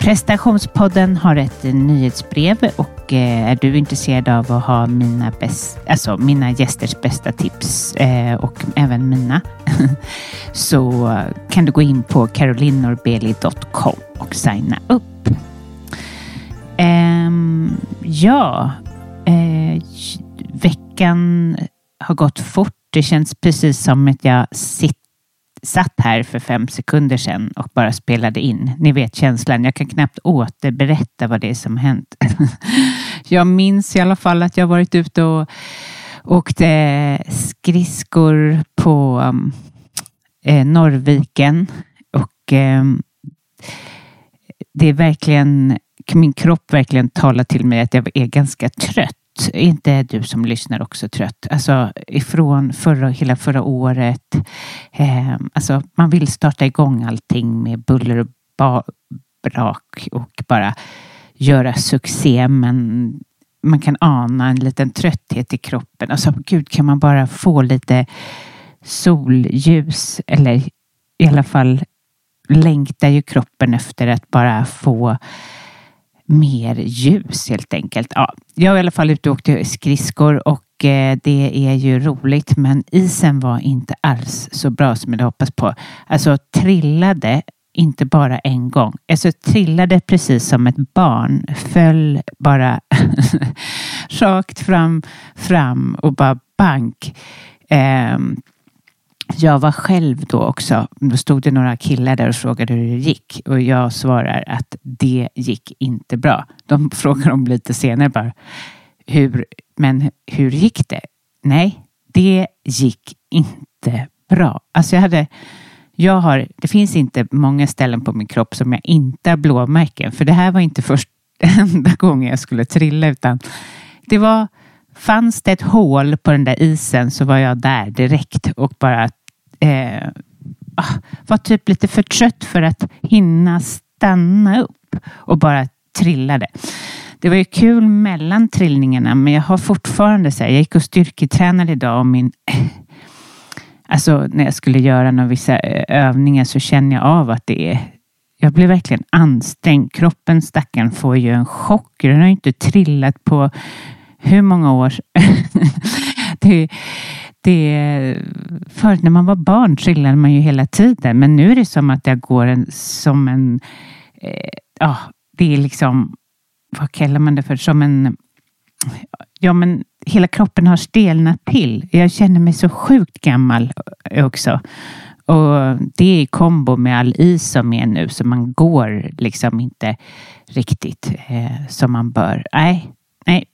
Prestationspodden har ett nyhetsbrev och eh, är du intresserad av att ha mina, bäst, alltså mina gästers bästa tips eh, och även mina så kan du gå in på carolinorbeli.com och signa upp. Ehm, ja, eh, veckan har gått fort. Det känns precis som att jag sitter satt här för fem sekunder sedan och bara spelade in. Ni vet känslan. Jag kan knappt återberätta vad det är som hänt. jag minns i alla fall att jag varit ute och åkte skridskor på um, eh, Norrviken och eh, det är verkligen min kropp verkligen talar till mig att jag är ganska trött. Är inte du som lyssnar också trött? Alltså ifrån förra, hela förra året. Eh, alltså man vill starta igång allting med buller och brak och bara göra succé men man kan ana en liten trötthet i kroppen. Alltså gud, kan man bara få lite solljus eller i alla fall längtar ju kroppen efter att bara få mer ljus helt enkelt. Ja, jag var i alla fall ute och åkte skridskor och eh, det är ju roligt men isen var inte alls så bra som jag hade hoppats på. Alltså trillade inte bara en gång. Alltså trillade precis som ett barn. Föll bara rakt fram, fram och bara bank. Um, jag var själv då också. Då stod det några killar där och frågade hur det gick och jag svarar att det gick inte bra. De frågar om lite senare bara. Hur, men hur gick det? Nej, det gick inte bra. Alltså jag hade jag har, det finns inte många ställen på min kropp som jag inte har blåmärken. För det här var inte första enda gången jag skulle trilla utan det var Fanns det ett hål på den där isen så var jag där direkt och bara eh, ah, var typ lite för trött för att hinna stanna upp och bara trillade. Det var ju kul mellan trillningarna men jag har fortfarande så här, jag gick och styrketränade idag och min eh, Alltså när jag skulle göra några vissa eh, övningar så känner jag av att det är jag blir verkligen ansträngd. Kroppen stackaren får ju en chock. Den har ju inte trillat på hur många år? det, det, förut när man var barn trillade man ju hela tiden, men nu är det som att jag går en, som en... Eh, ja, det är liksom... Vad kallar man det för? Som en... Ja, men hela kroppen har stelnat till. Jag känner mig så sjukt gammal också. Och det är i kombo med all is som är nu, så man går liksom inte riktigt eh, som man bör. Nej, nej.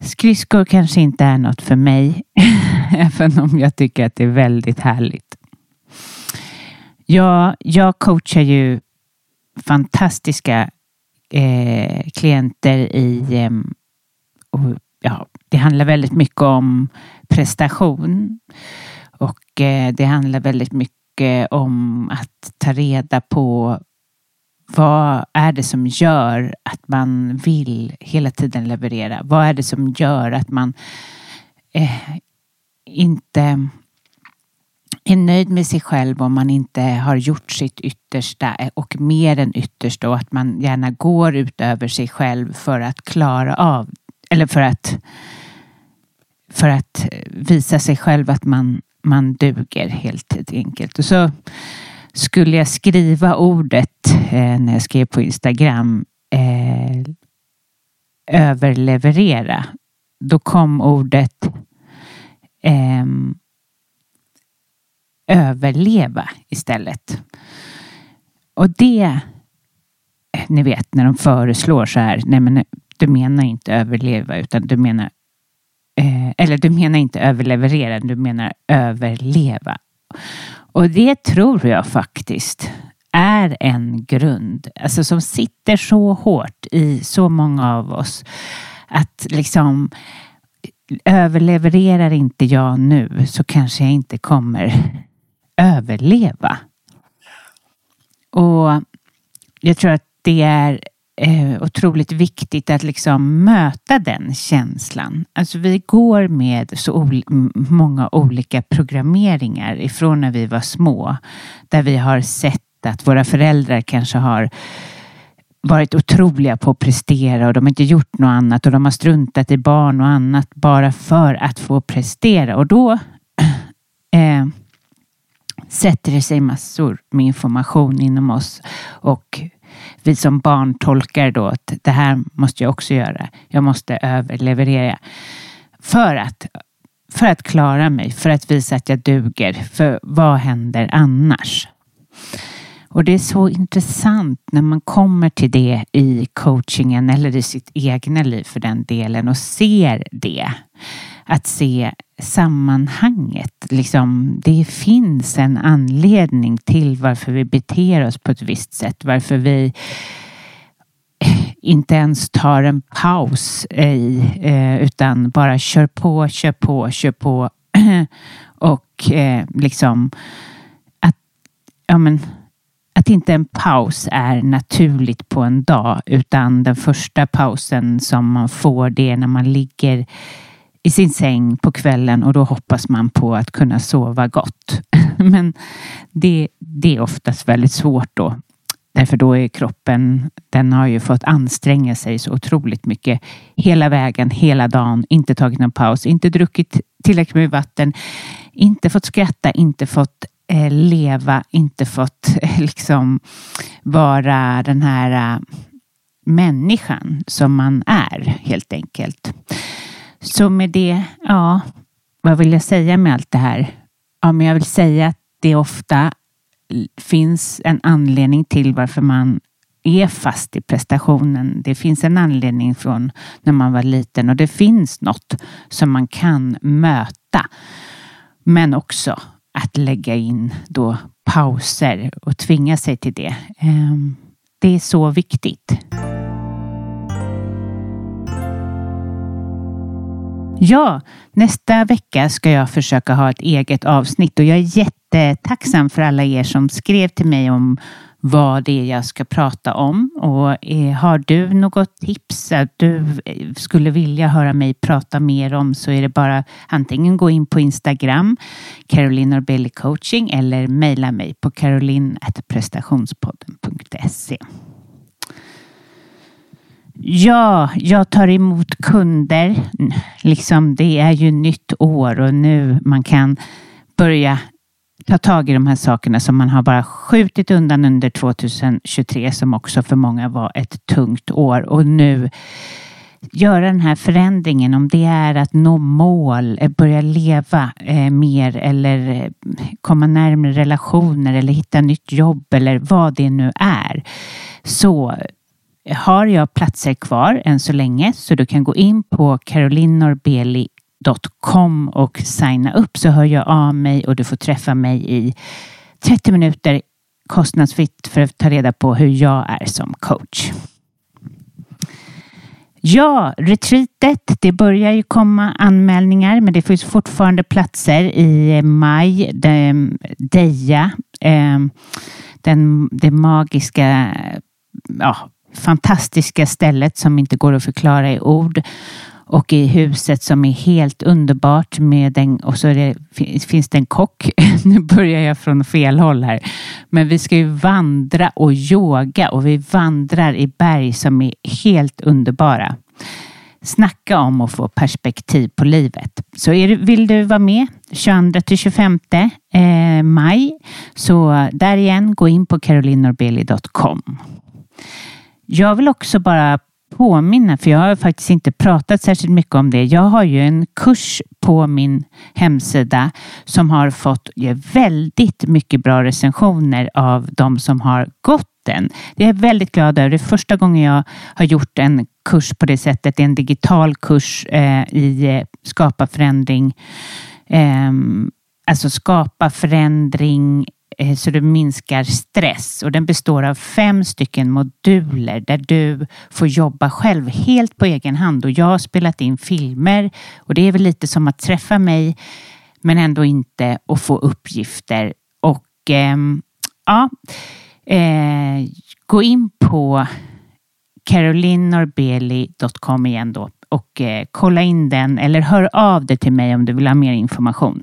Skridskor kanske inte är något för mig, även om jag tycker att det är väldigt härligt. Ja, jag coachar ju fantastiska eh, klienter i eh, och, ja, det handlar väldigt mycket om prestation och eh, det handlar väldigt mycket om att ta reda på vad är det som gör att man vill hela tiden leverera? Vad är det som gör att man eh, inte är nöjd med sig själv om man inte har gjort sitt yttersta eh, och mer än yttersta och att man gärna går utöver sig själv för att klara av eller för att för att visa sig själv att man, man duger helt enkelt. Och så skulle jag skriva ordet eh, när jag skrev på Instagram eh, överleverera, då kom ordet eh, överleva istället. Och det, eh, ni vet när de föreslår så här, nej men du menar inte överleva utan du menar, eh, eller du menar inte överleverera, du menar överleva. Och det tror jag faktiskt är en grund, alltså som sitter så hårt i så många av oss. Att liksom överlevererar inte jag nu så kanske jag inte kommer överleva. Och jag tror att det är eh, otroligt viktigt att liksom möta den känslan. Alltså vi går med så ol många olika programmeringar ifrån när vi var små. Där vi har sett att våra föräldrar kanske har varit otroliga på att prestera och de har inte gjort något annat och de har struntat i barn och annat bara för att få prestera. Och då eh, sätter det sig massor med information inom oss och vi som barn tolkar då att det här måste jag också göra. Jag måste överleverera för att, för att klara mig, för att visa att jag duger. För vad händer annars? Och det är så intressant när man kommer till det i coachingen eller i sitt egna liv för den delen och ser det. Att se sammanhanget. Liksom, det finns en anledning till varför vi beter oss på ett visst sätt. Varför vi inte ens tar en paus i, eh, utan bara kör på, kör på, kör på. och eh, liksom att, ja men, att inte en paus är naturligt på en dag utan den första pausen som man får det är när man ligger i sin säng på kvällen och då hoppas man på att kunna sova gott. Men det, det är oftast väldigt svårt då. Därför då är kroppen, den har ju fått anstränga sig så otroligt mycket hela vägen, hela dagen, inte tagit någon paus, inte druckit tillräckligt med vatten, inte fått skratta, inte fått eh, leva, inte fått eh, liksom vara den här eh, människan som man är helt enkelt. Så med det, ja, vad vill jag säga med allt det här? Ja, men jag vill säga att det ofta finns en anledning till varför man är fast i prestationen. Det finns en anledning från när man var liten och det finns något som man kan möta. Men också att lägga in då pauser och tvinga sig till det. Ehm, det är så viktigt. Ja, nästa vecka ska jag försöka ha ett eget avsnitt och jag är jättetacksam för alla er som skrev till mig om vad det är jag ska prata om. Och eh, har du något tips att du eh, skulle vilja höra mig prata mer om så är det bara antingen gå in på Instagram, Caroline Norbelli coaching eller mejla mig på caroline.prestationspodden.se. Ja, jag tar emot kunder. Liksom, det är ju nytt år och nu man kan börja ta tag i de här sakerna som man har bara skjutit undan under 2023 som också för många var ett tungt år och nu göra den här förändringen om det är att nå mål, eh, börja leva eh, mer eller eh, komma närmare relationer eller hitta nytt jobb eller vad det nu är. Så har jag platser kvar än så länge så du kan gå in på carolinorbeli.com och signa upp så hör jag av mig och du får träffa mig i 30 minuter kostnadsfritt för att ta reda på hur jag är som coach. Ja, retreatet. Det börjar ju komma anmälningar, men det finns fortfarande platser i maj. Deja, ehm, den, det magiska ja, fantastiska stället som inte går att förklara i ord och i huset som är helt underbart med en, och så det, finns det en kock. nu börjar jag från fel håll här. Men vi ska ju vandra och yoga och vi vandrar i berg som är helt underbara. Snacka om att få perspektiv på livet. Så är, vill du vara med 22 till 25 eh, maj så där igen, gå in på carolinorbeli.com. Jag vill också bara påminna, för jag har faktiskt inte pratat särskilt mycket om det. Jag har ju en kurs på min hemsida som har fått väldigt mycket bra recensioner av de som har gått den. Det är jag väldigt glad över. Det är första gången jag har gjort en kurs på det sättet. Det är en digital kurs eh, i eh, skapa förändring. Eh, alltså skapa förändring Eh, så du minskar stress. Och den består av fem stycken moduler där du får jobba själv helt på egen hand. Och jag har spelat in filmer. Och det är väl lite som att träffa mig men ändå inte och få uppgifter. Och eh, ja, eh, gå in på carolinnorbeli.com igen då. Och eh, kolla in den eller hör av dig till mig om du vill ha mer information.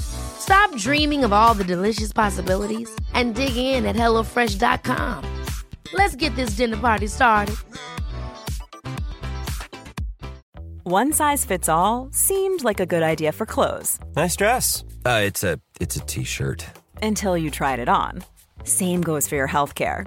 Stop dreaming of all the delicious possibilities and dig in at HelloFresh.com. Let's get this dinner party started. One size fits all seemed like a good idea for clothes. Nice dress. Uh, it's a it's a t-shirt. Until you tried it on. Same goes for your healthcare.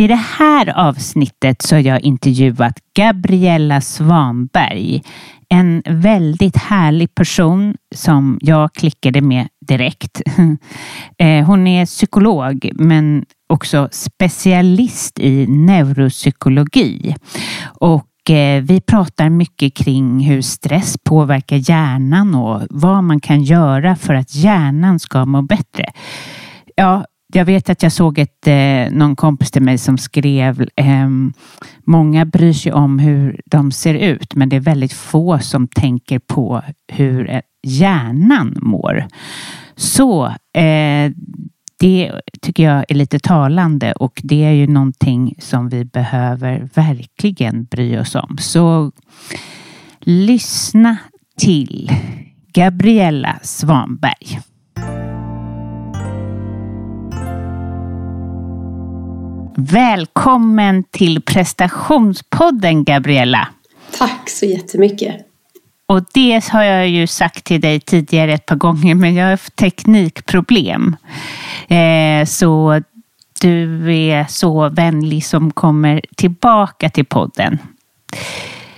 I det här avsnittet så har jag intervjuat Gabriella Svanberg. En väldigt härlig person som jag klickade med direkt. Eh, hon är psykolog men också specialist i neuropsykologi. Och eh, vi pratar mycket kring hur stress påverkar hjärnan och vad man kan göra för att hjärnan ska må bättre. Ja, jag vet att jag såg ett, eh, någon kompis till mig som skrev ehm, Många bryr sig om hur de ser ut men det är väldigt få som tänker på hur eh, hjärnan mår. Så eh, det tycker jag är lite talande och det är ju någonting som vi behöver verkligen bry oss om. Så lyssna till Gabriella Svanberg. Välkommen till prestationspodden Gabriella. Tack så jättemycket. Och det har jag ju sagt till dig tidigare ett par gånger, men jag har haft teknikproblem. Eh, så du är så vänlig som kommer tillbaka till podden.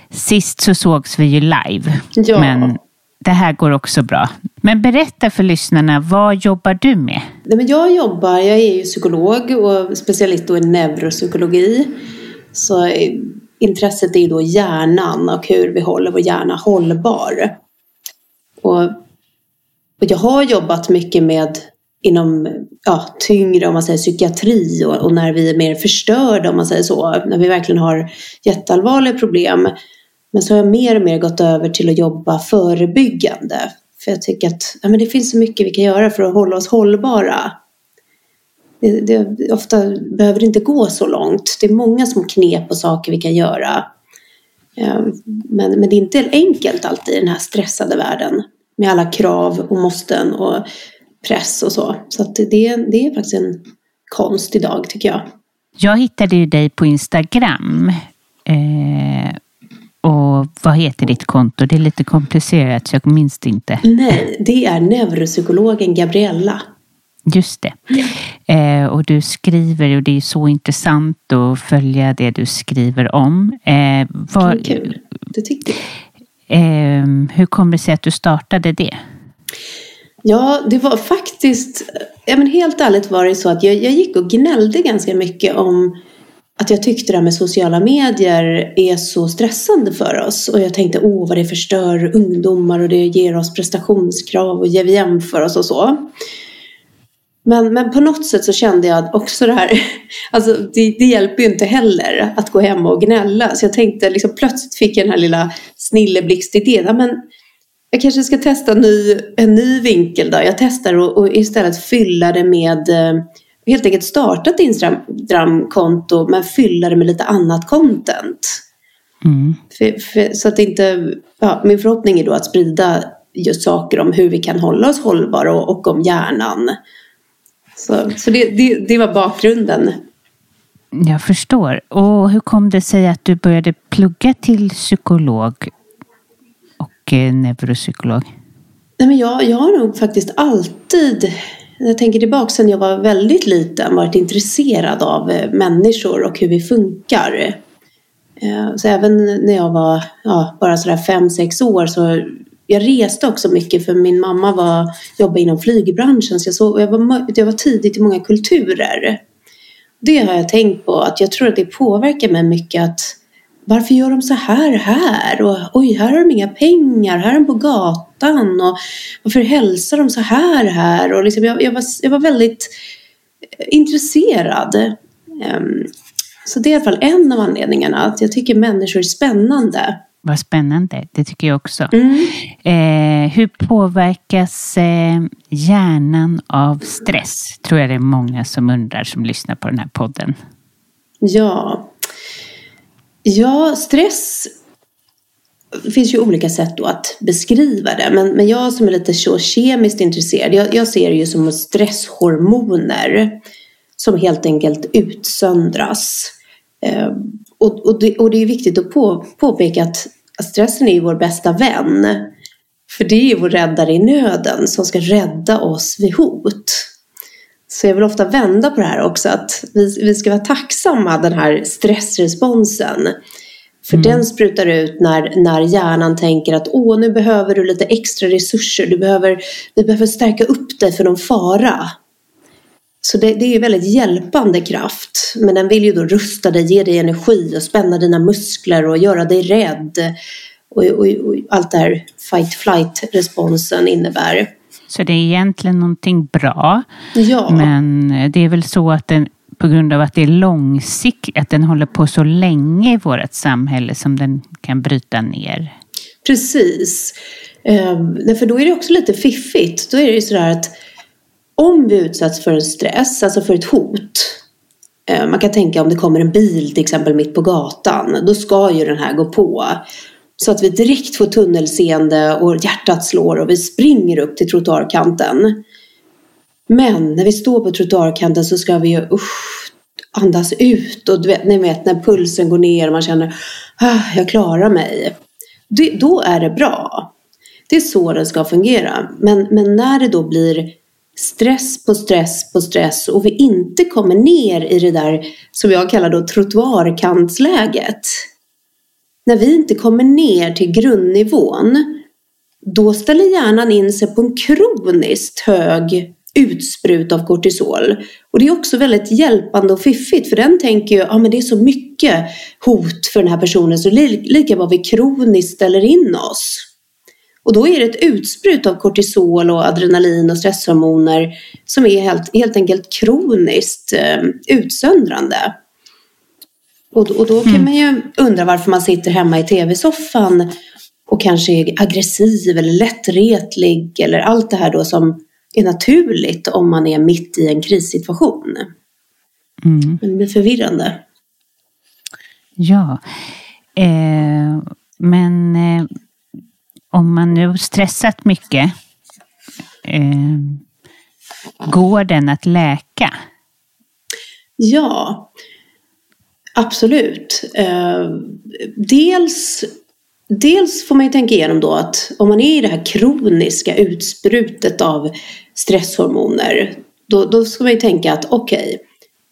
Sist så sågs vi ju live, ja. men det här går också bra. Men berätta för lyssnarna, vad jobbar du med? Nej, men jag jobbar, jag är ju psykolog och specialist i neuropsykologi. Så intresset är då hjärnan och hur vi håller vår hjärna hållbar. Och, och jag har jobbat mycket med inom ja, tyngre om man säger psykiatri och, och, när vi är mer förstörda om man säger så. När vi verkligen har jätteallvarliga problem. Men så har jag mer och mer gått över till att jobba förebyggande. För jag tycker att ja, men det finns så mycket vi kan göra för att hålla oss hållbara. Det, det, ofta behöver det inte gå så långt. Det är många små knep och saker vi kan göra. Ehm, men, men det är inte enkelt alltid i den här stressade världen. Med alla krav och måsten och press och så. Så att det, det är faktiskt en konst idag tycker jag. Jag hittade ju dig på Instagram. Eh, och vad heter ditt konto? Det är lite komplicerat så jag minns det inte. Nej, det är neuropsykologen Gabriella. Just det. Eh, och du skriver, och det är så intressant att följa det du skriver om. Eh, vad, kul, det tyckte jag. Eh, hur kommer det sig att du startade det? Ja, det var faktiskt, ja, men helt ärligt var det så att jag, jag gick och gnällde ganska mycket om att jag tyckte det här med sociala medier är så stressande för oss. Och jag tänkte, åh vad det förstör ungdomar och det ger oss prestationskrav och vi jämför oss och så. Men, men på något sätt så kände jag också det här, alltså det, det, hjälper ju inte heller att gå hem och gnälla. Så jag tänkte, liksom, plötsligt fick jag den här lilla snilleblixtidén, men jag kanske ska testa en ny, en ny vinkel då. Jag testar och, och istället fylla det med eh, helt enkelt starta ett Instagram-konto men fylla det med lite annat content. Mm. För, för, så att inte, ja, min förhoppning är då att sprida just saker om hur vi kan hålla oss hållbara och, och om hjärnan. Så, så det, det, det var bakgrunden. Jag förstår. Och hur kom det sig att du började plugga till psykolog och eh, neuropsykolog? Nej, men jag, jag har nog faktiskt alltid jag tänker tillbaka sen jag var väldigt liten varit intresserad av eh, människor och hur vi funkar. Eh, så även när jag var ja, bara sådär fem, sex år så jag reste också mycket för min mamma var, jobbade inom flygbranschen så jag, såg, jag, var, jag var tidigt i många kulturer. Det har jag tänkt på att jag tror att det påverkar mig mycket att varför gör de så här här? Och oj, här har de inga pengar, här är de på gatan. Och varför hälsar de så här här? Och liksom, jag, jag, var, jag var väldigt intresserad. Um, så det är i alla fall en av anledningarna, att jag tycker människor är spännande. Vad spännande, det tycker jag också. Mm. Eh, hur påverkas eh, hjärnan av stress? Tror jag det är många som undrar som lyssnar på den här podden. Ja, Ja, stress det finns ju olika sätt då att beskriva det. Men, men jag som är lite så kemiskt intresserad, jag, jag ser det ju som stresshormoner som helt enkelt utsöndras. Eh, och, och, det, och det är viktigt att på, påpeka att, att stressen är vår bästa vän. För det är vår räddare i nöden som ska rädda oss vid hot. Så jag vill ofta vända på det här också, att vi, vi ska vara tacksamma den här stressresponsen. För mm. den sprutar ut när, när hjärnan tänker att åh, nu behöver du lite extra resurser, du behöver, vi behöver stärka upp dig för någon fara. Så det, det är ju väldigt hjälpande kraft. Men den vill ju då rusta dig, ge dig energi och spänna dina muskler och göra dig rädd. Och, och, och allt det här fight-flight-responsen innebär. Så det är egentligen någonting bra. Ja. Men det är väl så att den på grund av att det är långsiktigt, att den håller på så länge i vårt samhälle som den kan bryta ner. Precis. Ehm, för då är det också lite fiffigt. Då är det ju sådär att om vi utsätts för en stress, alltså för ett hot. Eh, man kan tänka om det kommer en bil till exempel mitt på gatan. Då ska ju den här gå på. Så att vi direkt får tunnelseende och hjärtat slår och vi springer upp till trottoarkanten. Men när vi står på trottoarkanten så ska vi ju usch, andas ut och du vet, ni vet när pulsen går ner och man känner ah, jag klarar mig. Det, då är det bra. Det är så det ska fungera. Men, men när det då blir stress på stress på stress och vi inte kommer ner i det där som jag kallar då trottoarkantsläget när vi inte kommer ner till grundnivån, då ställer hjärnan in sig på en kroniskt hög utsprut av kortisol. Och det är också väldigt hjälpande och fiffigt för den tänker ju, att ah, men det är så mycket hot för den här personen så lika vad vi kroniskt ställer in oss. Och då är det ett utsprut av kortisol och adrenalin och stresshormoner som är helt, helt enkelt kroniskt eh, utsöndrande. Och, och då kan mm. man ju undra varför man sitter hemma i tv-soffan och kanske är aggressiv eller lättretlig eller allt det här då som är naturligt om man är mitt i en krissituation. Mm. Men det blir förvirrande. Ja, eh, men eh, om man nu stressat mycket, eh, går den att läka? Ja, absolut. Eh, dels, dels får man ju tänka igenom då att om man är i det här kroniska utsprutet av stresshormoner då, då ska man ju tänka att okej, okay,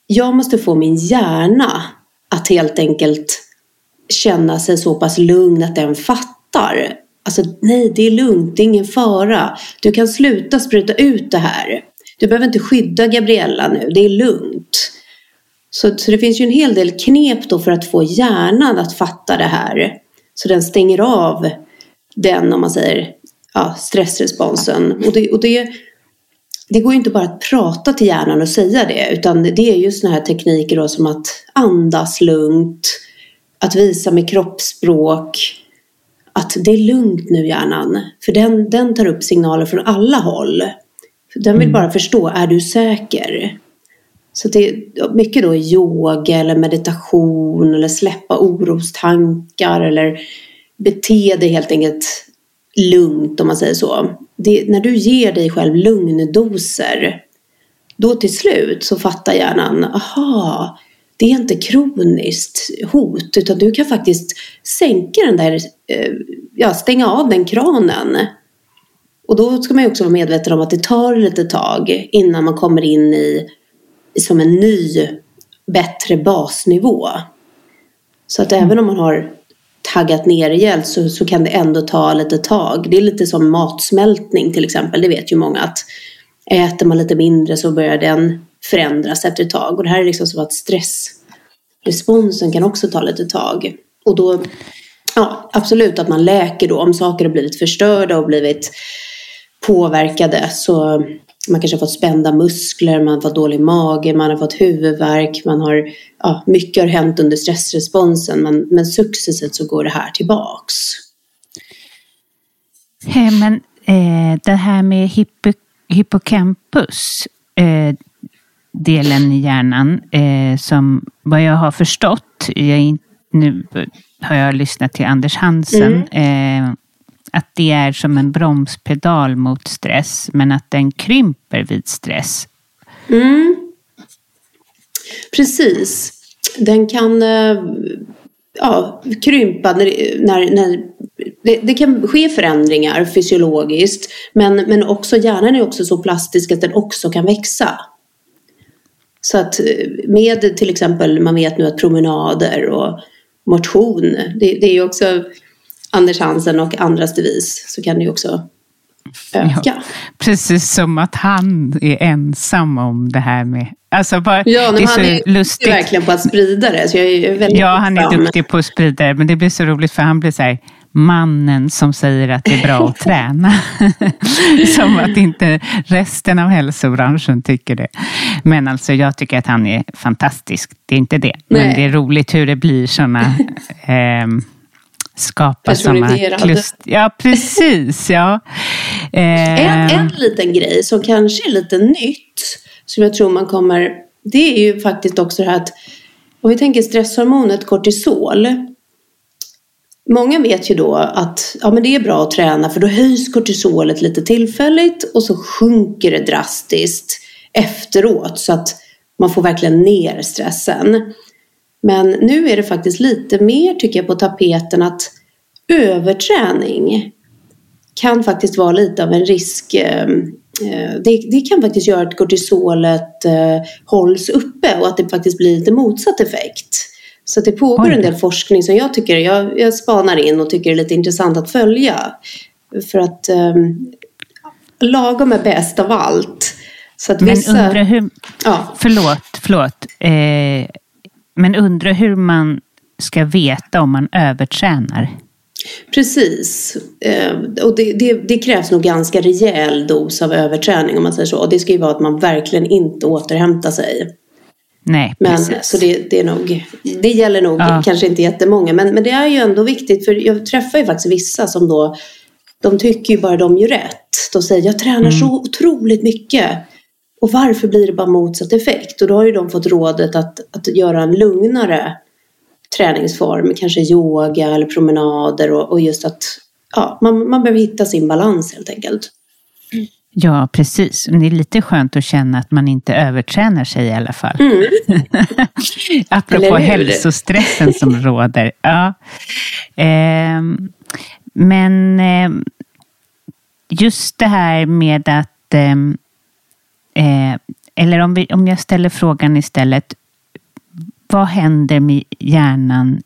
jag måste få min hjärna att helt enkelt känna sig så pass lugn att den fattar. Alltså nej, det är lugnt, det är ingen fara. Du kan sluta spruta ut det här. Du behöver inte skydda Gabriella nu, det är lugnt. Så, så det finns ju en hel del knep då för att få hjärnan att fatta det här. Så den stänger av den, om man säger, ja, stressresponsen. Och det, och det, det går ju inte bara att prata till hjärnan och säga det, utan det är ju sådana här tekniker då som att andas lugnt, att visa med kroppsspråk, att det är lugnt nu hjärnan. För den, den tar upp signaler från alla håll. Den vill mm. bara förstå, är du säker? Så det är mycket då yoga eller meditation eller släppa orostankar eller bete dig helt enkelt lugnt om man säger så. Det, när du ger dig själv lugndoser då till slut så fattar hjärnan, aha, det är inte kroniskt hot utan du kan faktiskt sänka den där, eh, ja stänga av den kranen. Och då ska man ju också vara medveten om att det tar lite tag innan man kommer in i som en ny, bättre basnivå. Så att även om man har taggat ner rejält så, så kan det ändå ta lite tag. Det är lite som matsmältning till exempel. Det vet ju många att äter man lite mindre så börjar den förändras efter ett tag. Och det här är liksom som att stressresponsen kan också ta lite tag. Och då, ja absolut att man läker då om saker har blivit förstörda och blivit påverkade så man kanske har fått spända muskler, man har fått dålig mage, man har fått huvudvärk, man har, ja, mycket har hänt under stressresponsen men, men successivt så går det här tillbaks. Hey, men eh, det här med hippo, hippocampus, eh, delen i hjärnan, eh, som vad jag har förstått, jag, nu har jag lyssnat till Anders Hansen, mm. Att det är som en bromspedal mot stress, men att den krymper vid stress. Mm. Precis. Den kan eh, ja, krympa när, när, när det, det, kan ske förändringar fysiologiskt men, men också hjärnan är också så plastisk att den också kan växa. Så att eh, med till exempel, man vet nu att promenader och motion, det, det är ju också Anders Hansen och andras devis så kan det ju också öka. Ja, precis som att han är ensam om det här med... Alltså bara, ja, det är han är lustigt. verkligen på att sprida det. Så jag är väldigt ja, han är duktig på att sprida det. Men det blir så roligt för han blir så här, mannen som säger att det är bra att träna. som att inte resten av hälsobranschen tycker det. Men alltså jag tycker att han är fantastisk. Det är inte det. Nej. Men det är roligt hur det blir sådana eh, skapa sådana kluster. Ja, precis. Ja. Eh. En, en liten grej som kanske är lite nytt, som jag tror man kommer... Det är ju faktiskt också det här att om vi tänker stresshormonet kortisol. Många vet ju då att ja, men det är bra att träna för då höjs kortisolet lite tillfälligt och så sjunker det drastiskt efteråt så att man får verkligen ner stressen. Men nu är det faktiskt lite mer tycker jag på tapeten att överträning kan faktiskt vara lite av en risk. Eh, eh, det, det kan faktiskt göra att kortisolet eh, hålls uppe och att det faktiskt blir lite motsatt effekt. Så det pågår Oj. en del forskning som jag tycker, jag, jag spanar in och tycker är lite intressant att följa. För att um, lagom är bäst av allt. Så att Men vissa, undrar hur, ja. förlåt, förlåt. Eh, men undrar hur man ska veta om man övertränar? Precis. Eh, och det, det, det, krävs nog ganska rejäl dos av överträning om man säger så. Och det ska ju vara att man verkligen inte återhämtar sig. Nej, men, Så det, det, är nog, det gäller nog ja. kanske inte jättemånga. Men, men det är ju ändå viktigt för jag träffar ju faktiskt vissa som då de tycker ju bara de gör rätt. De säger jag tränar mm. så otroligt mycket. Och varför blir det bara motsatt effekt? Och då har ju de fått rådet att, att göra en lugnare träningsform, kanske yoga eller promenader och, och just att ja, man, man behöver hitta sin balans helt enkelt. Ja, precis. Det är lite skönt att känna att man inte övertränar sig i alla fall. Mm. Apropå hälsostressen som råder. Ja. Eh, men eh, just det här med att... Ehm, eh, eller om, vi, om jag ställer frågan istället. Vad händer med hjärnan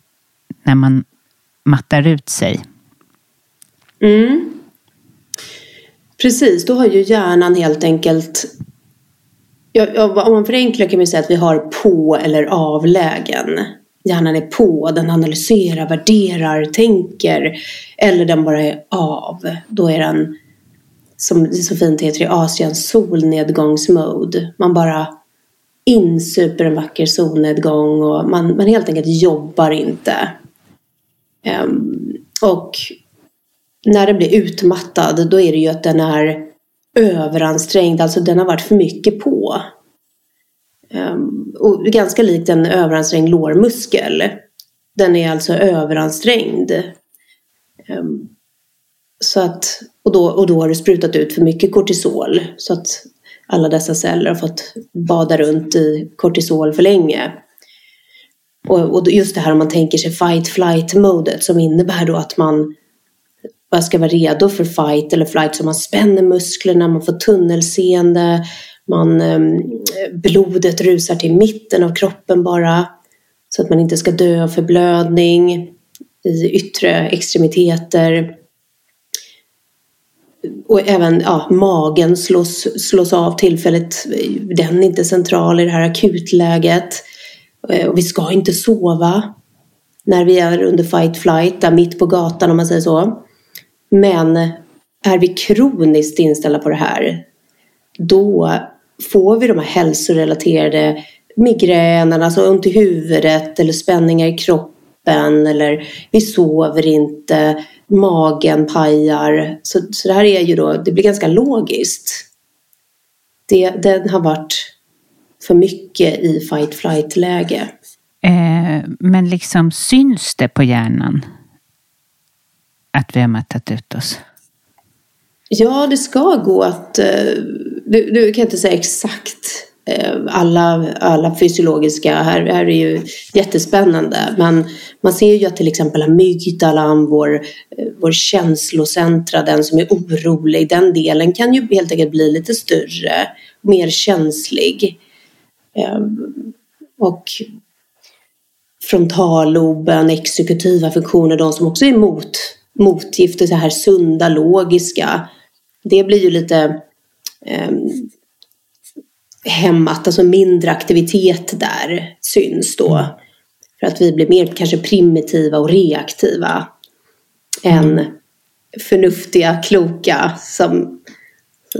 när man mattar ut sig? Mm. Precis, då har ju hjärnan helt enkelt Ja, om man förenklar kan man säga att vi har på eller avlägen. Hjärnan är på, den analyserar, värderar, tänker. Eller den bara är av. Då är den, som det så fint heter i Asien, solnedgångsmode. Man bara insuper en vacker solnedgång och man, man helt enkelt jobbar inte. Um, och när den blir utmattad då är det ju att den är överansträngd, alltså den har varit för mycket på. Um, och ganska likt en överansträngd lårmuskel. Den är alltså överansträngd. Um, så att, och, då, och då har det sprutat ut för mycket kortisol så att alla dessa celler har fått bada runt i kortisol för länge. Och, och just det här om man tänker sig fight-flight-modet som innebär då att man bara ska vara redo för fight eller flight så man spänner musklerna, man får tunnelseende, man, ehm, blodet rusar till mitten av kroppen bara så att man inte ska dö av förblödning i yttre extremiteter. Och även ja, magen slås, slås av tillfälligt. Den är inte central i det här akutläget. Eh, och vi ska inte sova när vi är under fight flight, där mitt på gatan om man säger så. Men är vi kroniskt inställda på det här då får vi de här hälsorelaterade migränerna, alltså ont i huvudet eller spänningar i kroppen eller vi sover inte, magen pajar. Så, så det här är ju då, det blir ganska logiskt. Det, den har varit för mycket i fight-flight-läge. Eh, men liksom syns det på hjärnan? att vi har mattat ut oss? Ja, det ska gå att... Eh, du, du kan inte säga exakt Eh, alla, alla fysiologiska, här, här är ju jättespännande. Men man ser ju att till exempel amygdalan, vår, eh, vår känslocentra, den som är orolig, den delen kan ju helt enkelt bli lite större, mer känslig. Eh, och frontalloben, exekutiva funktioner, de som också är mot, motgifter, det här sunda, logiska. Det blir ju lite eh, hämmat, alltså mindre aktivitet där syns då. För att vi blir mer kanske primitiva och reaktiva än förnuftiga, kloka som,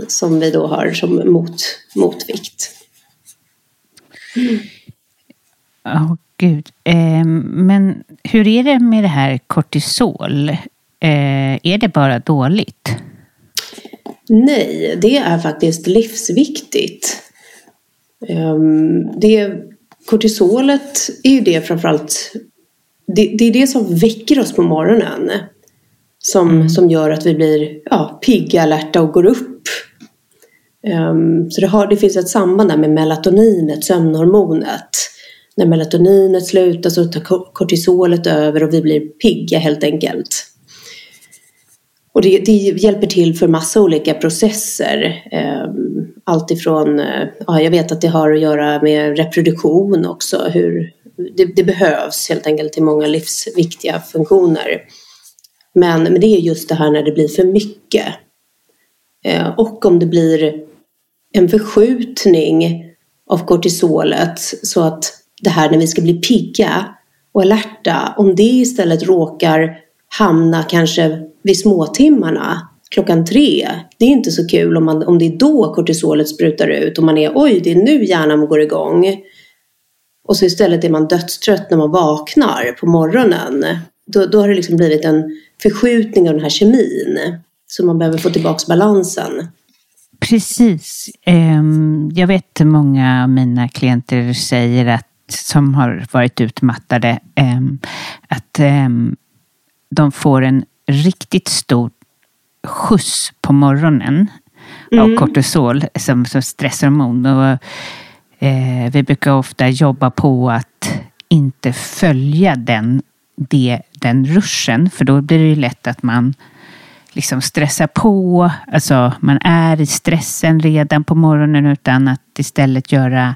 som vi då har som mot, motvikt. Ja, oh, gud. Eh, men hur är det med det här kortisol? Eh, är det bara dåligt? Nej, det är faktiskt livsviktigt. Um, det, kortisolet är ju det framförallt, det, det är det som väcker oss på morgonen. Som, mm. som gör att vi blir ja, pigga, alerta och går upp. Um, så det, har, det finns ett samband där med melatoninet, sömnhormonet. När melatoninet slutar så tar kortisolet över och vi blir pigga helt enkelt. Och det, det, hjälper till för massa olika processer. Alltifrån, allt ifrån, eh, ja, jag vet att det har att göra med reproduktion också. Hur, det, det behövs helt enkelt till många livsviktiga funktioner. Men, men det är just det här när det blir för mycket. Ehm, och om det blir en förskjutning av kortisolet så att det här när vi ska bli pigga och alerta, om det istället råkar hamna kanske vid småtimmarna klockan tre. Det är inte så kul om, man, om det är då kortisolet sprutar ut och man är oj, det är nu hjärnan går igång. Och så istället är man dödstrött när man vaknar på morgonen. Då, då har det liksom blivit en förskjutning av den här kemin. Så man behöver få tillbaka balansen. Precis. Ehm, jag vet många av mina klienter säger att som har varit utmattade ehm, att ehm, de får en riktigt stor skjuts på morgonen. mm. av kortisol som, som stresshormon. Och, eh, vi brukar ofta jobba på att inte följa den, det, den ruschen, för då blir det ju lätt att man liksom stressa på. Alltså man är i stressen redan på morgonen utan att istället göra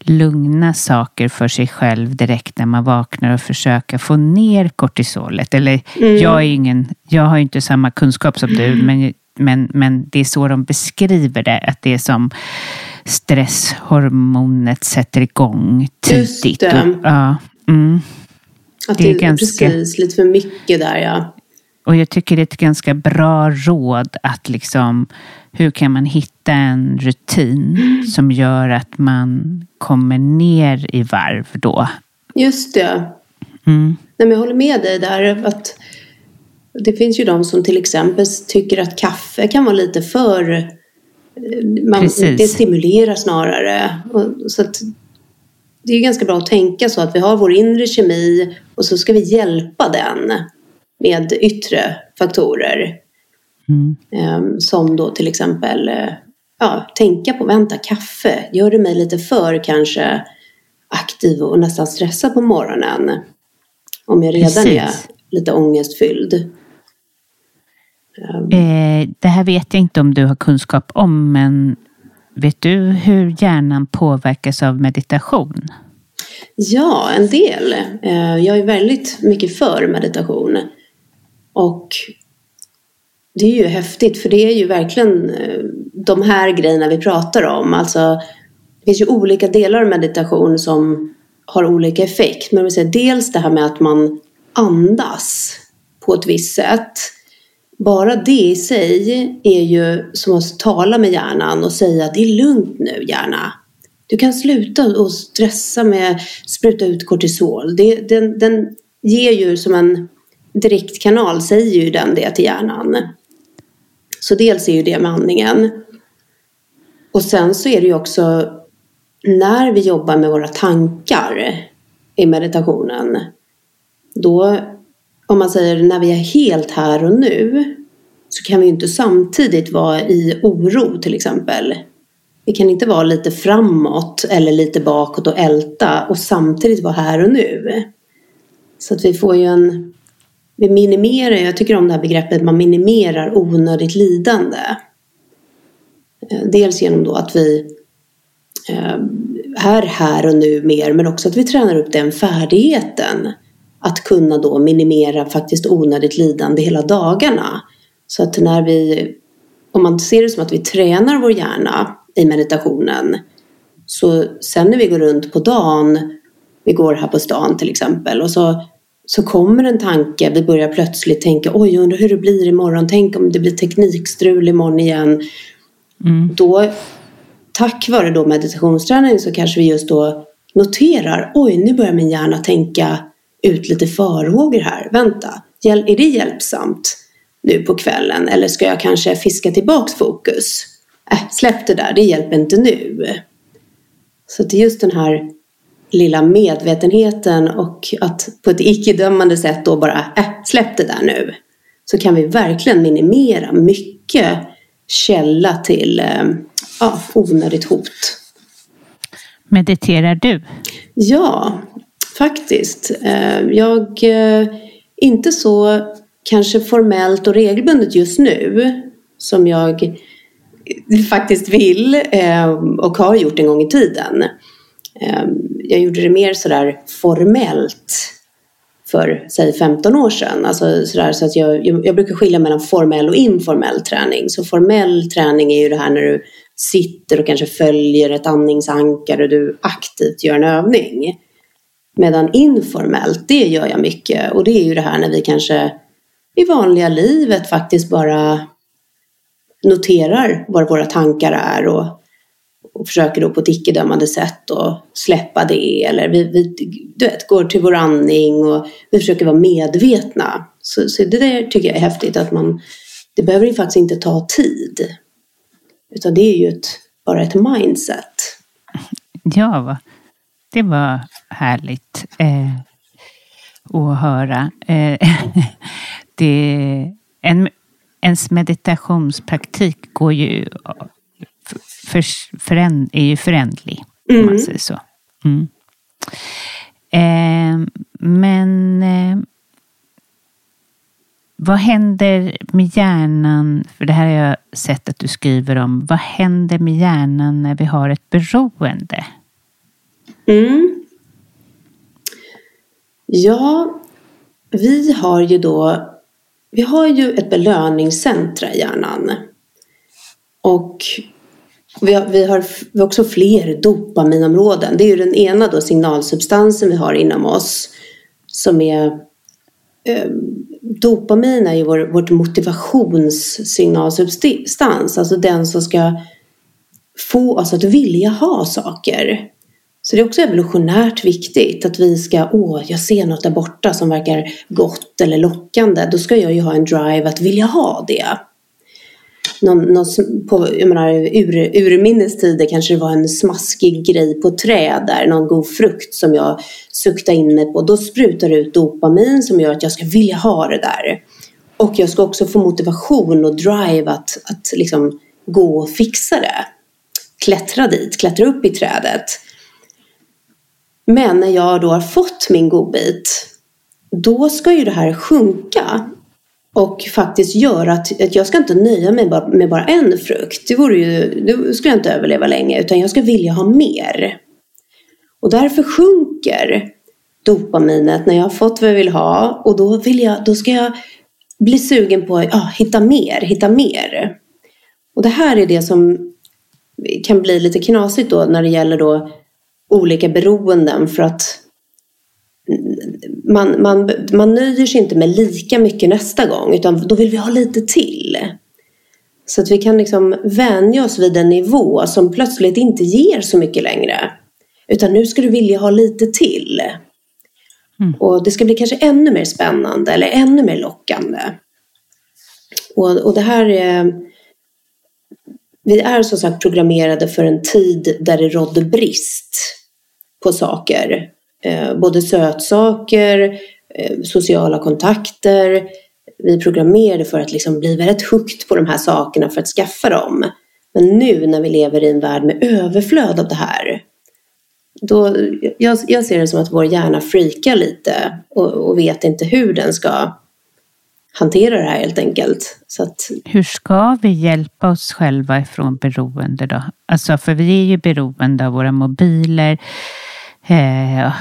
lugna saker för sig själv direkt när man vaknar och försöka få ner kortisolet. Eller mm. jag, är ingen, jag har inte samma kunskap som du, men, men, men det är så de beskriver det. Att det är som stresshormonet sätter igång tidigt. Just det. Och, ja, mm. Att det är, det är ganska... precis lite för mycket där ja. Och jag tycker det är ett ganska bra råd att liksom, hur kan man hitta en rutin som gör att man kommer ner i varv då? Just det. Mm. Nej, jag håller med dig där. Att det finns ju de som till exempel tycker att kaffe kan vara lite för... Eh, man, det stimulerar snarare. så att, det är ganska bra att tänka så att vi har vår inre kemi och så ska vi hjälpa den med yttre faktorer. Mm. Um, som då till exempel uh, ja, tänka på, vänta, kaffe, gör det mig lite för kanske aktiv och nästan stressad på morgonen? Om jag redan Precis. är lite ångestfylld. Um. Eh, det här vet jag inte om du har kunskap om, men vet du hur hjärnan påverkas av meditation? Ja, en del. Eh, jag är väldigt mycket för meditation. Och det är ju häftigt för det är ju verkligen eh, de här grejerna vi pratar om. Alltså, det finns ju olika delar av meditation som har olika effekt. Men vi säger dels det här med att man andas på ett visst sätt. Bara det i sig är ju som att tala med hjärnan och säga det är lugnt nu hjärna. Du kan sluta och stressa med att spruta ut kortisol. Det, den, den ger ju som en direktkanal säger ju den det till hjärnan. Så dels är ju det med andningen. Och sen så är det ju också när vi jobbar med våra tankar i meditationen. Då, om man säger när vi är helt här och nu så kan vi inte samtidigt vara i oro till exempel. Vi kan inte vara lite framåt eller lite bakåt och älta och samtidigt vara här och nu. Så att vi får ju en vi minimerar, jag tycker om det här begreppet, man minimerar onödigt lidande. Eh, dels genom då att vi eh, är här och nu mer men också att vi tränar upp den färdigheten att kunna då minimera faktiskt onödigt lidande hela dagarna. Så att när vi, om man ser det som att vi tränar vår hjärna i meditationen så sen när vi går runt på dagen, vi går här på stan till exempel och så så kommer en tanke, vi börjar plötsligt tänka oj, undrar hur det blir imorgon, tänk om det blir teknikstrul imorgon igen. Mm. Då, tack vare då meditationsträning så kanske vi just då noterar, oj, nu börjar min hjärna tänka ut lite farhågor här, vänta, är det hjälpsamt nu på kvällen eller ska jag kanske fiska tillbaks fokus? Äh, släpp det där, det hjälper inte nu. Så det är just den här lilla medvetenheten och att på ett icke-dömande sätt då bara, äh, släpp det där nu. Så kan vi verkligen minimera mycket källa till äh, ja, onödigt hot. Mediterar du? Ja, faktiskt. Eh, jag, eh, inte så kanske formellt och regelbundet just nu som jag faktiskt vill och har gjort en gång i tiden Ehm, jag gjorde det mer sådär formellt för säg 15 år sedan. Alltså sådär, så att jag, jag, brukar skilja mellan formell och informell träning. Så formell träning är ju det här när du sitter och kanske följer ett andningsankare och du aktivt gör en övning. Medan informellt, det gör jag mycket. Och det är ju det här när vi kanske i vanliga livet faktiskt bara noterar vad våra tankar är och och försöker då på ett icke-dömande sätt att släppa det. Eller vi, vi du vet, går till vår andning och vi försöker vara medvetna. Så, så det där tycker jag är häftigt att man, det behöver ju faktiskt inte ta tid. Utan det är ju ett, bara ett mindset. Ja, det var härligt eh, att höra. Eh, det, en, ens meditationspraktik går ju för, för, är ju förändlig, om man mm. säger så. Mm. Eh, men eh, vad händer med hjärnan? För det här har jag sett att du skriver om. Vad händer med hjärnan när vi har ett beroende? Mm. Ja, vi har ju då vi har ju ett belöningscentra i hjärnan. Och vi har, vi har, också fler dopaminområden. Det är ju den ena då signalsubstansen vi har inom oss som är eh, Dopamin är ju vår, vårt motivationssignalsubstans, alltså den som ska få oss att vilja ha saker. Så det är också evolutionärt viktigt att vi ska, åh, jag ser något där borta som verkar gott eller lockande. Då ska jag ju ha en drive att vilja ha det. Någon, någon, på, jag menar, ur, urminnes tider kanske det var en smaskig grej på träd där, någon god frukt som jag suktade in mig på. Då sprutar det ut dopamin som gör att jag ska vilja ha det där. Och jag ska också få motivation och drive att, att liksom gå och fixa det. Klättra dit, klättra upp i trädet. Men när jag då har fått min godbit, då ska ju det här sjunka och faktiskt göra att, att jag ska inte nöja mig bara, med bara en frukt. Det vore ju, då skulle jag inte överleva länge utan jag ska vilja ha mer. Och därför sjunker dopaminet när jag har fått vad jag vill ha och då, vill jag, då ska jag bli sugen på att ah, hitta mer, hitta mer. Och det här är det som kan bli lite knasigt då när det gäller då olika beroenden för att man, man, man nöjer sig inte med lika mycket nästa gång utan då vill vi ha lite till. Så att vi kan liksom vänja oss vid en nivå som plötsligt inte ger så mycket längre. Utan nu ska du vilja ha lite till. Mm. Och det ska bli kanske ännu mer spännande eller ännu mer lockande. Och, och det här är... Vi är som sagt programmerade för en tid där det rådde brist på saker. Eh, både sötsaker, eh, sociala kontakter. Vi programmerade för att liksom bli väldigt hooked på de här sakerna för att skaffa dem. Men nu när vi lever i en värld med överflöd av det här. Då, jag, jag ser det som att vår hjärna freakar lite och, och vet inte hur den ska hantera det här helt enkelt. Så att... Hur ska vi hjälpa oss själva ifrån beroende då? Alltså, för vi är ju beroende av våra mobiler, eh,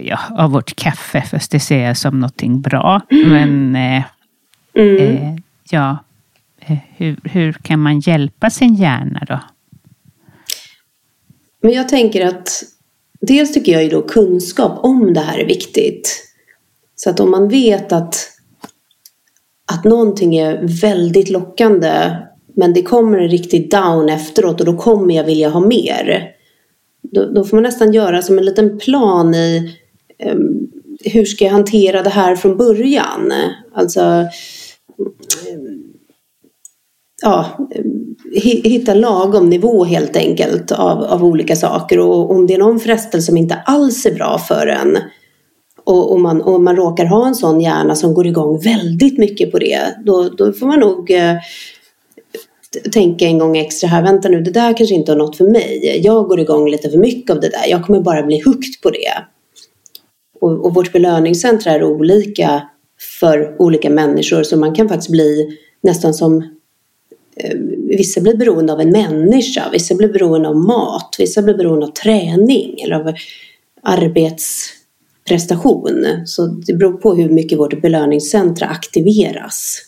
ja, av vårt kaffe, fast det ser jag som någonting bra. Mm. Men eh, mm. eh, ja, eh, hur, hur kan man hjälpa sin hjärna då? Men jag tänker att dels tycker jag ju då kunskap om det här är viktigt. Så att om man vet att, att någonting är väldigt lockande men det kommer en riktig down efteråt och då kommer jag vilja ha mer. Då, då, får man nästan göra som en liten plan i eh, hur ska jag hantera det här från början? Alltså eh, ja, ehm, hitta lagom nivå helt enkelt av, av olika saker och om det är någon frestelse som inte alls är bra för en och, om man, om man råkar ha en sån hjärna som går igång väldigt mycket på det då, då får man nog eh, tänka en gång extra här, vänta nu, det där kanske inte har något för mig. Jag går igång lite för mycket av det där, jag kommer bara bli hooked på det. Och, och vårt belöningscentra är olika för olika människor så man kan faktiskt bli nästan som eh, Vissa blir beroende av en människa, vissa blir beroende av mat, vissa blir beroende av träning eller av arbetsprestation. Så det beror på hur mycket vårt belöningscentra aktiveras.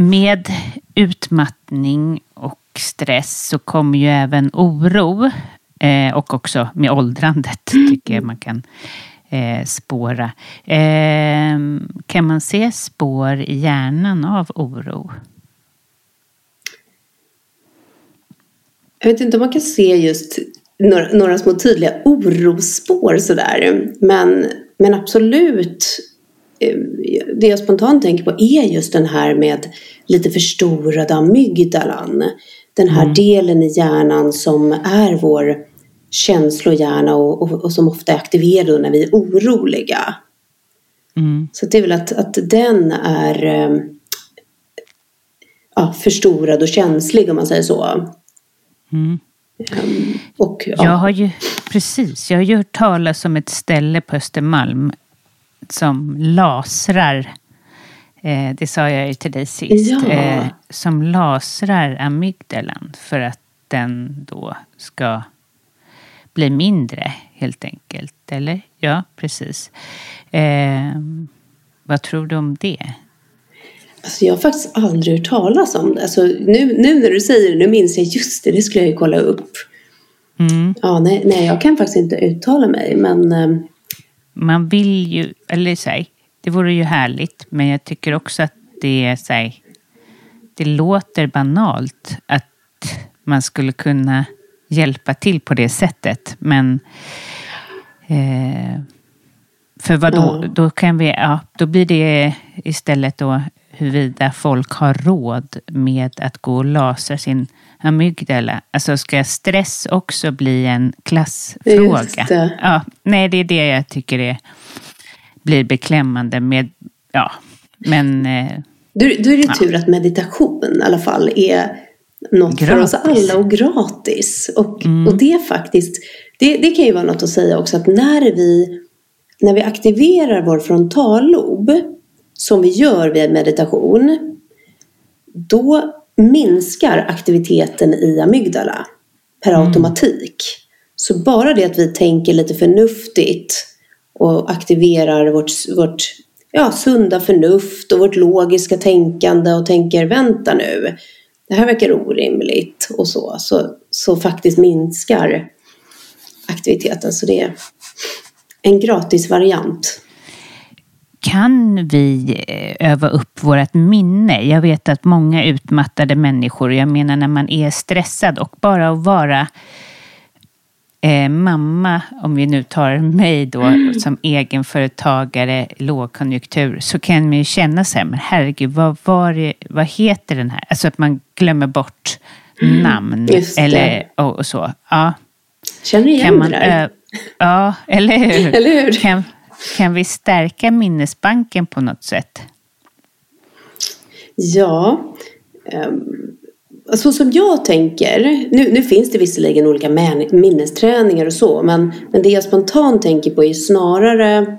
Med utmattning och stress så kommer ju även oro eh, och också med åldrandet tycker jag man kan eh, spåra. Eh, kan man se spår i hjärnan av oro? Jag vet inte om man kan se just några, några små tydliga orosspår sådär. Men, men absolut, det jag spontant tänker på är just den här med lite förstorade amygdalan. Den här mm. delen i hjärnan som är vår känslohjärna och, och, och som ofta är aktiverad när vi är oroliga. Mm. Så det är väl att, att den är eh, ja, förstorad och känslig om man säger så. Mm. Um, och, ja. Jag har ju, precis, jag har ju hört talas om ett ställe på Östermalm som lasrar, eh, det sa jag ju till dig sist, ja. eh, som lasrar amygdalan för att den då ska bli mindre helt enkelt. Eller? Ja, precis. Eh, vad tror du om det? Alltså jag har faktiskt aldrig hört talas om det. Alltså nu, nu när du säger det, nu minns jag just det, det skulle jag ju kolla upp. Mm. Ja, nej, nej, jag kan faktiskt inte uttala mig, men... Man vill ju, eller säg, det vore ju härligt, men jag tycker också att det är så här, det låter banalt att man skulle kunna hjälpa till på det sättet, men eh, för vad då, ja. då kan vi, ja, då blir det istället då huruvida folk har råd med att gå och lasra sin amygdala. Alltså ska stress också bli en klassfråga? Ja, nej, det är det jag tycker är, blir beklämmande med, ja, men... Eh, då, då är det ja. tur att meditation i alla fall är något gratis. för oss alla och gratis. Och, mm. och det faktiskt, det, det kan ju vara något att säga också att när vi, när vi aktiverar vår frontallob som vi gör vid meditation, då minskar aktiviteten i amygdala per mm. automatik. Så bara det att vi tänker lite förnuftigt och aktiverar vårt, vårt ja, sunda förnuft och vårt logiska tänkande och tänker vänta nu, det här verkar orimligt och så, så, så faktiskt minskar aktiviteten. Så det en gratis variant kan vi eh, öva upp vårt minne? Jag vet att många utmattade människor, jag menar när man är stressad och bara att vara eh, mamma, om vi nu tar mig då mm. som egenföretagare, lågkonjunktur, så kan man ju känna sig, men herregud, vad, var det, vad heter den här? Alltså att man glömmer bort mm. namn eller och, och, så. Ja. Känner igen kan man, det där. Ja, eller hur? eller hur? Kan, kan vi stärka minnesbanken på något sätt? Ja, um, så som jag tänker, nu, nu finns det visserligen olika minnesträningar och så, men, men det jag spontant tänker på är snarare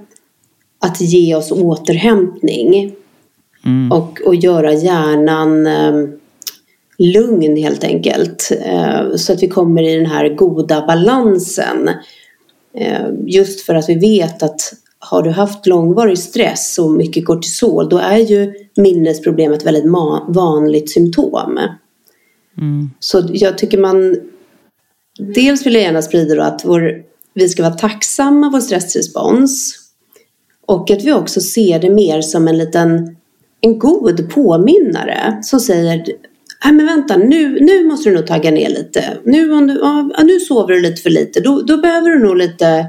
att ge oss återhämtning mm. och, och göra hjärnan um, lugn helt enkelt. Uh, så att vi kommer i den här goda balansen. Uh, just för att vi vet att har du haft långvarig stress och mycket kortisol då är ju minnesproblem ett väldigt vanligt symptom. Mm. Så jag tycker man Dels vill jag gärna sprida då att vår, vi ska vara tacksamma vår stressrespons Och att vi också ser det mer som en liten en god påminnare som säger Nej men vänta, nu, nu måste du nog tagga ner lite. Nu, om du, ja, nu sover du lite för lite. Då, då behöver du nog lite,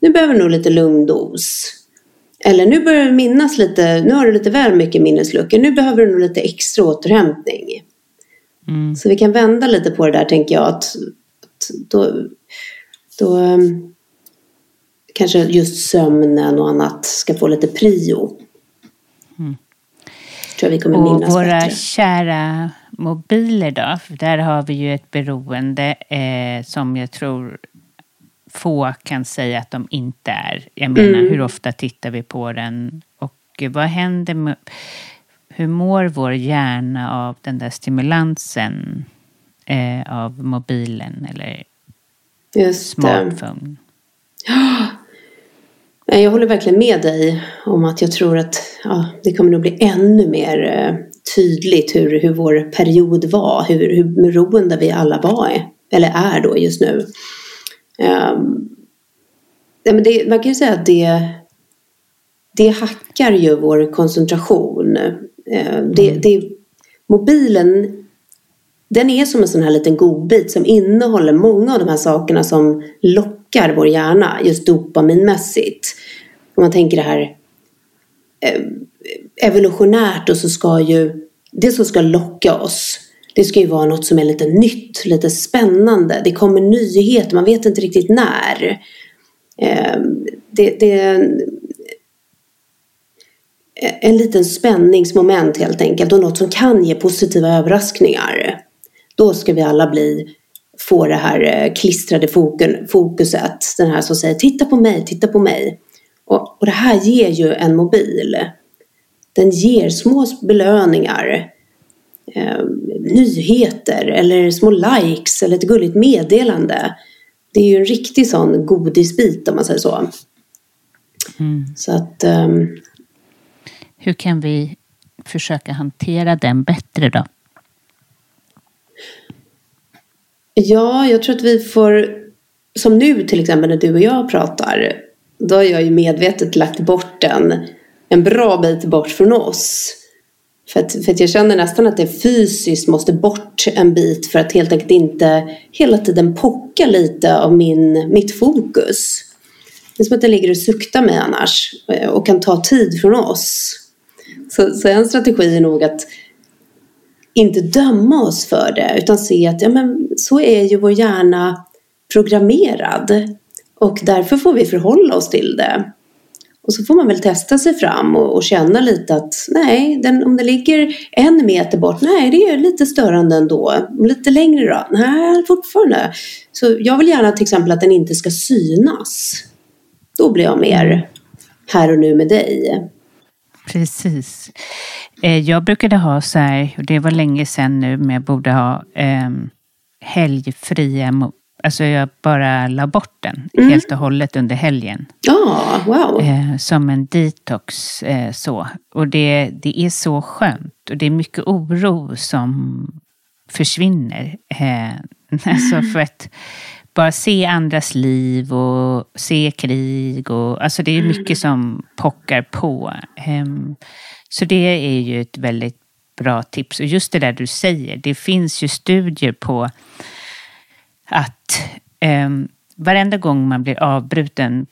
nu behöver du nog lite lugn dos. Eller nu börjar du minnas lite, nu har du lite väl mycket minnesluckor. Nu behöver du nog lite extra återhämtning. Mm. Så vi kan vända lite på det där tänker jag. Att, att då, då um, kanske just sömnen och annat ska få lite prio. Mm. Tror jag vi kommer och minnas våra bättre. kära mobiler då? För där har vi ju ett beroende eh, som jag tror få kan säga att de inte är. Jag menar, mm. hur ofta tittar vi på den? Och vad händer med... Hur mår vår hjärna av den där stimulansen eh, av mobilen eller Just smartphone? Ja. Jag håller verkligen med dig om att jag tror att ja, det kommer nog bli ännu mer eh, tydligt hur, hur vår period var, hur, hur beroende vi alla var, eller är då just nu. Um, men det, man kan ju säga att det, det hackar ju vår koncentration. Uh, det, mm. det, mobilen den är som en sån här liten godbit som innehåller många av de här sakerna som lockar vår hjärna just dopaminmässigt. Om man tänker det här eh, evolutionärt och så ska ju det som ska locka oss det ska ju vara något som är lite nytt, lite spännande. Det kommer nyheter, man vet inte riktigt när. Eh, det, det är en, liten spänningsmoment helt enkelt och något som kan ge positiva överraskningar. Då ska vi alla bli, få det här eh, klistrade fokuset. Den här som säger titta på mig, titta på mig. Och, och det här ger ju en mobil. Den ger små belöningar. Eh, nyheter eller små likes eller ett gulligt meddelande. Det är ju en riktig sån godisbit om man säger så. Mm. Så att... Um... Hur kan vi försöka hantera den bättre då? Ja, jag tror att vi får, som nu till exempel när du och jag pratar, då har jag ju medvetet lagt bort den en bra bit bort från oss. För att, för att jag känner nästan att det fysiskt måste bort en bit för att helt enkelt inte hela tiden pocka lite av min, mitt fokus. Det är som att den ligger och suktar mig annars och kan ta tid från oss. Så, så en strategi är nog att inte döma oss för det utan se att ja, men, så är ju vår hjärna programmerad och därför får vi förhålla oss till det. Och så får man väl testa sig fram och, och känna lite att nej, den, om det ligger en meter bort, nej det är lite störande ändå. Lite längre då? Nej, fortfarande. Så jag vill gärna till exempel att den inte ska synas. Då blir jag mer här och nu med dig. Precis. Eh, jag brukade ha så här, det var länge sedan nu, men jag borde ha eh, helgfria Alltså jag bara la bort den mm. helt och hållet under helgen. Oh, wow. Eh, som en detox. Eh, så. Och det, det är så skönt. Och det är mycket oro som försvinner. Eh, alltså för att bara se andras liv och se krig. Och, alltså det är mycket som pockar på. Ehm, så det är ju ett väldigt bra tips. Och just det där du säger, det finns ju studier på att eh, varenda gång man blir avbruten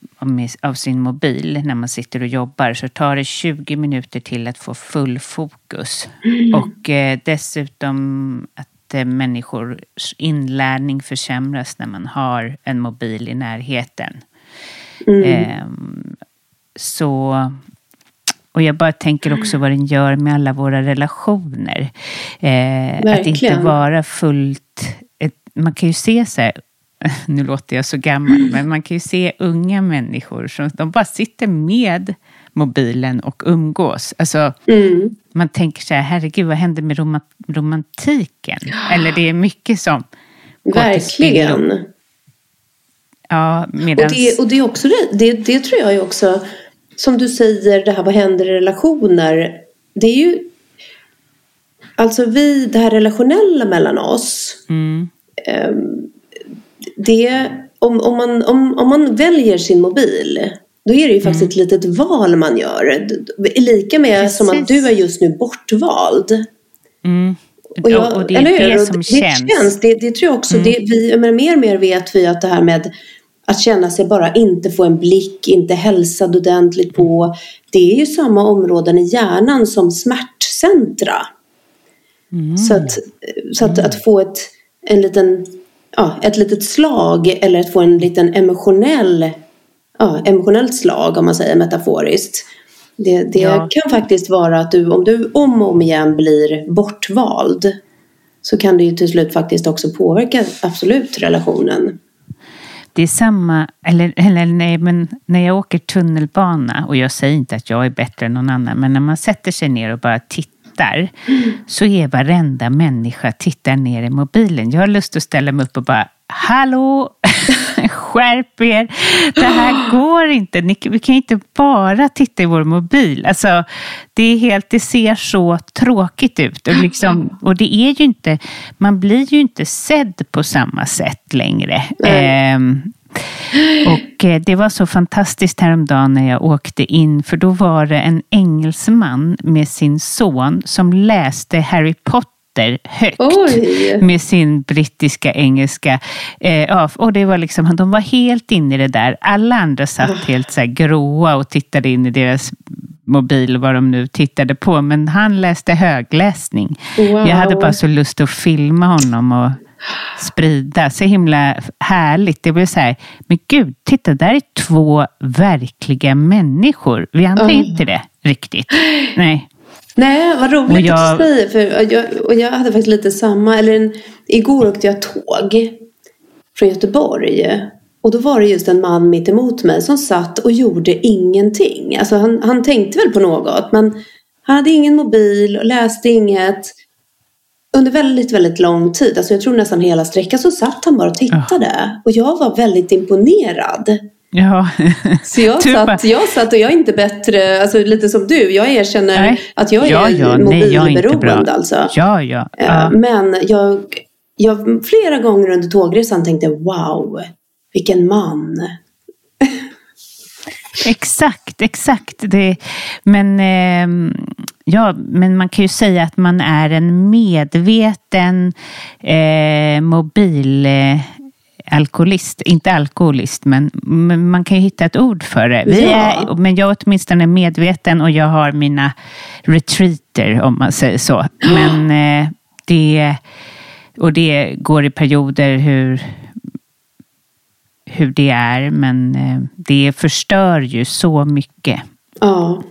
av sin mobil när man sitter och jobbar så tar det 20 minuter till att få full fokus. Mm. Och eh, dessutom att eh, människors inlärning försämras när man har en mobil i närheten. Mm. Eh, så och jag bara tänker också vad den gör med alla våra relationer. Eh, att inte vara fullt... Man kan ju se så här, nu låter jag så gammal, men man kan ju se unga människor som de bara sitter med mobilen och umgås. Alltså, mm. Man tänker så här, herregud, vad händer med romant romantiken? Eller det är mycket som Verkligen. Ja, medans... och, det, och det är också det, det, det tror jag är också som du säger, det här vad händer i relationer. Det är ju Alltså vi, det här relationella mellan oss. Mm. Det, om, om, man, om, om man väljer sin mobil då är det ju faktiskt ett litet val man gör. Lika med Precis. som att du är just nu bortvald. Mm. Och, jag, och det är hur? det som det, känns. Känns det, det tror jag också. Mm. Det, vi, men mer och mer vet vi att det här med att känna sig bara inte få en blick, inte hälsad ordentligt på. Det är ju samma områden i hjärnan som smärtcentra. Mm. Så, att, så att, att få ett, en liten, ja, ett litet slag eller att få en liten emotionell, ja, emotionellt slag om man säger metaforiskt. Det, det Ja. kan faktiskt vara att du, om du om och om igen blir bortvald så kan det ju till slut faktiskt också påverka absolut relationen. Det är samma, eller, eller nej, men när jag åker tunnelbana och jag säger inte att jag är bättre än någon annan, men när man sätter sig ner och bara tittar så är varenda människa tittar ner i mobilen. Jag har lust att ställa mig upp och bara Hallå! Skärp er! Det här går inte. Ni, vi kan inte bara titta i vår mobil. Alltså, det, är helt, det ser så tråkigt ut. Och, liksom, och det är ju inte, man blir ju inte sedd på samma sätt längre. Ehm, och eh, det var så fantastiskt häromdagen när jag åkte in, för då var det en engelsman med sin son som läste Harry Potter högt Oj! med sin brittiska engelska. Eh, och det var liksom, de var helt inne i det där. Alla andra satt helt så här gråa och tittade in i deras mobil, vad de nu tittade på. Men han läste högläsning. Wow. Jag hade bara så lust att filma honom och sprida. Så himla härligt. Det blev så här, men gud, titta, där är två verkliga människor. Vi andra är Mm. inte det riktigt. Nej. Nej, vad roligt Och att jag- du säger. För jag, och jag hade faktiskt lite samma. Eller en, igår åkte jag tåg från Göteborg. Och då var det just en man mitt emot mig som satt och gjorde ingenting. Alltså han, han tänkte väl på något. Men han hade ingen mobil och läste inget. Under väldigt, väldigt lång tid. Alltså jag tror nästan hela sträckan så satt han bara och tittade. Och jag var väldigt imponerad. Ja. Så jag satt, jag satt och jag är inte bättre, alltså lite som du. Jag erkänner Nej. att jag är ja, ja, mobilberoende alltså. Ja, ja. Ja. Men jag, jag flera gånger under tågresan tänkte wow, vilken man. Exakt, exakt. Det, men, eh, ja, men man kan ju säga att man är en medveten eh, mobil... Eh, alkoholist, inte alkoholist, men, men man kan ju hitta ett ord för det. Vi Ja. är, men jag är åtminstone medveten och jag har mina retreater, om man säger så. Men eh, det, och det går i perioder hur, hur det är, men eh, det förstör ju så mycket. Ja,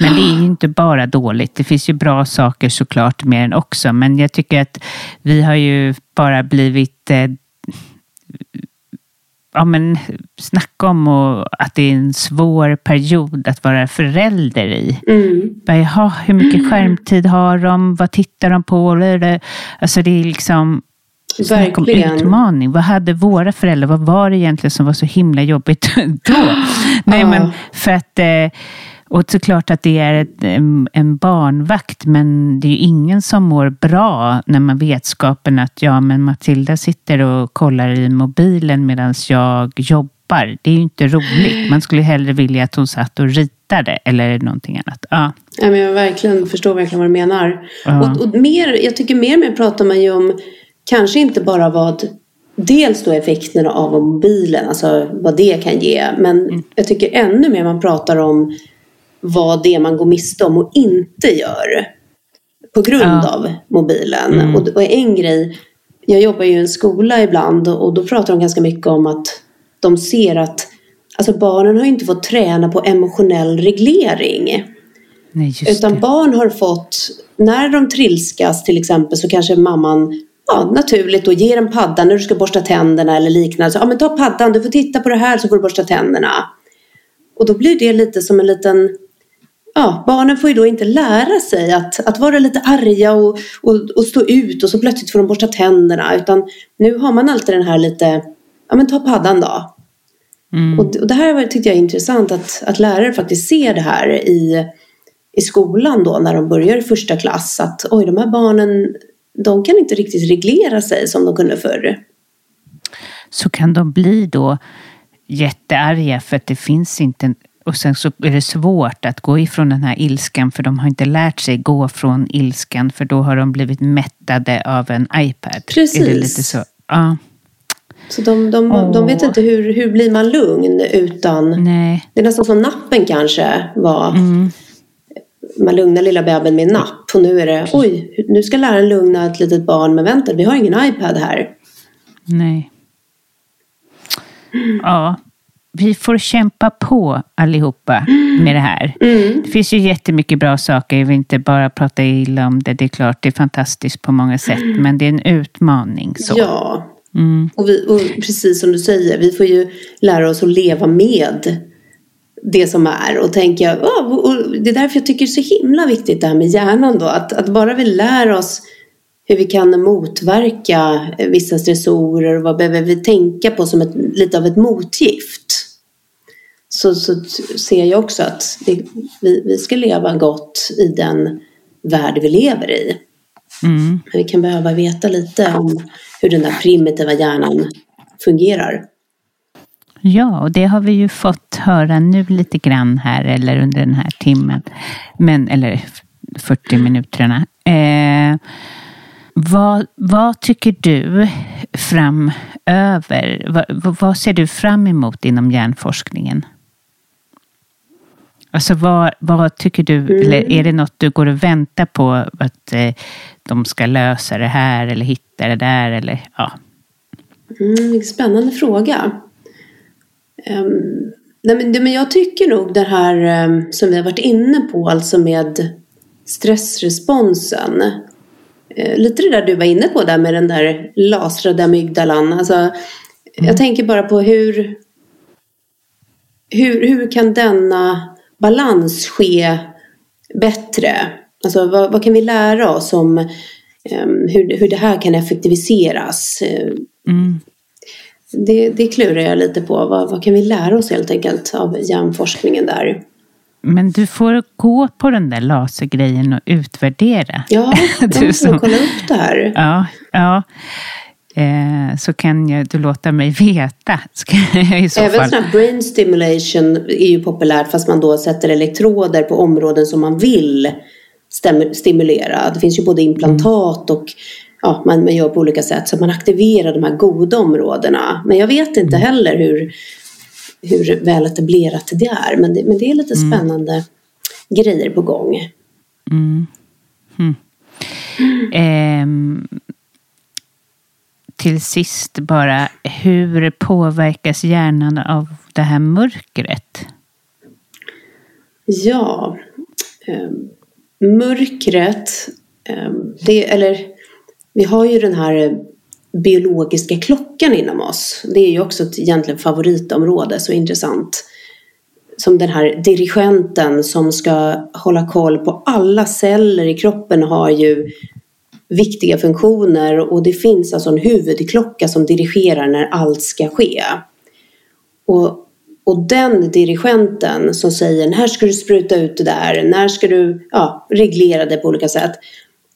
Men det är ju inte bara dåligt. Det finns ju bra saker såklart med den också. Men jag tycker att vi har ju bara blivit eh, ja, men, snacka om och att det är en svår period att vara förälder i. mm. Bara, Jaha, hur mycket skärmtid har de? Vad tittar de på? Alltså det är liksom Snacka om utmaning. Vad hade våra föräldrar, vad var det egentligen som var så himla jobbigt då? Nej, men för att, eh, och såklart att det är ett, en- barnvakt, men det är ju ingen som mår bra när man vetskapen att ja, men Matilda sitter och kollar i mobilen medan jag jobbar. Det är ju inte roligt. Man skulle hellre vilja att hon satt och ritade eller någonting annat. Ja. Ja, men jag verkligen förstår verkligen vad du menar. Ja. Och, och mer, jag tycker mer och mer pratar man ju om kanske inte bara vad dels då effekterna av mobilen, alltså vad det kan ge. Men Mm. jag tycker ännu mer man pratar om vad det är man går miste om och inte gör. På grund Ja. av mobilen. Mm. Och, och en grej, jag jobbar ju i en skola ibland och då pratar de ganska mycket om att de ser att Alltså barnen har inte fått träna på emotionell reglering. Nej, Utan det. barn har fått, när de trilskas till exempel så kanske mamman ja, naturligt då ger en padda när du ska borsta tänderna eller liknande. Så, ja, men ta paddan, du får titta på det här så får du borsta tänderna. Och då blir det lite som en liten, ja, barnen får ju då inte lära sig att, att vara lite arga och, och, och stå ut och så plötsligt får de borsta tänderna. Utan nu har man alltid den här lite, ja men ta paddan då. Mm. Och, och det här tyckte jag är intressant att, att lärare faktiskt ser det här i, i skolan då när de börjar i första klass. Att oj, de här barnen, de kan inte riktigt reglera sig som de kunde förr. så kan de bli då jättearga för att det finns inte och sen så är det svårt att gå ifrån den här ilskan för de har inte lärt sig gå från ilskan för då har de blivit mättade av en iPad. Precis. Är det lite så? Ja. Så de, de, de vet inte hur, hur blir man lugn utan... Nej. Det är nästan som nappen kanske var. Mm. Man lugnar lilla bebisen med en napp. Och nu är det, oj, nu ska läraren lugna ett litet barn. Men vänta, vi har ingen iPad här. Nej. Ja, vi får kämpa på allihopa med det här. Det finns ju jättemycket bra saker. Jag vill inte bara prata illa om det. Det är klart, det är fantastiskt på många sätt. Men det är en utmaning. Så. Ja, Mm. och, vi, och precis som du säger, vi får ju lära oss att leva med det som är och tänka, "Åh, och det är därför jag tycker det är så himla viktigt det här med hjärnan då, att, att bara vi lär oss hur vi kan motverka vissa stressorer och vad behöver vi tänka på som ett, lite av ett motgift. Så, så ser jag också att det, vi, vi ska leva gott i den värld vi lever i. Mm. Men vi kan behöva veta lite om hur den där primitiva hjärnan fungerar. Ja, och det har vi ju fått höra nu lite grann här, eller under den här timmen. Men, eller 40 minuterna. Eh, vad, vad tycker du framöver? Vad, vad ser du fram emot inom hjärnforskningen? Alltså vad, vad tycker du, eller är det något du går och väntar på att eh, de ska lösa det här eller hitta det där eller ja. Mm, spännande fråga. Um, nej men, men jag tycker nog det här ehm, som vi har varit inne på, alltså med stressresponsen. Eh, lite det där du var inne på där med den där lasrade amygdalan. Alltså, Jag tänker bara på hur, hur, hur kan denna balans ske bättre? Alltså vad, vad kan vi lära oss om ehm, hur, hur det här kan effektiviseras? Eh, Mm. det, det klurar jag lite på. Vad, vad kan vi lära oss helt enkelt av hjärnforskningen där? Men du får gå på den där lasergrejen och utvärdera. Ja, jag får kolla upp det här. Ja, ja. Eh, så kan jag, du låta mig veta. I så Även fall. sån här brain stimulation är ju populärt fast man då sätter elektroder på områden som man vill stimulera. Det finns ju både implantat och ja, man, man gör på olika sätt så man aktiverar de här goda områdena. Men jag vet inte heller hur, hur väl etablerat det är. Men det, men det är lite spännande grejer på gång. Ehm, till sist bara, hur påverkas hjärnan av det här mörkret? Ja, eh, mörkret, eh, det, eller vi har ju den här biologiska klockan inom oss. Det är ju också ett egentligen favoritområde, så intressant. Som den här dirigenten som ska hålla koll på alla celler i kroppen har ju viktiga funktioner och det finns alltså en huvudklocka som dirigerar när allt ska ske. Och, och den dirigenten som säger när ska du spruta ut det där, när ska du ja, reglera det på olika sätt.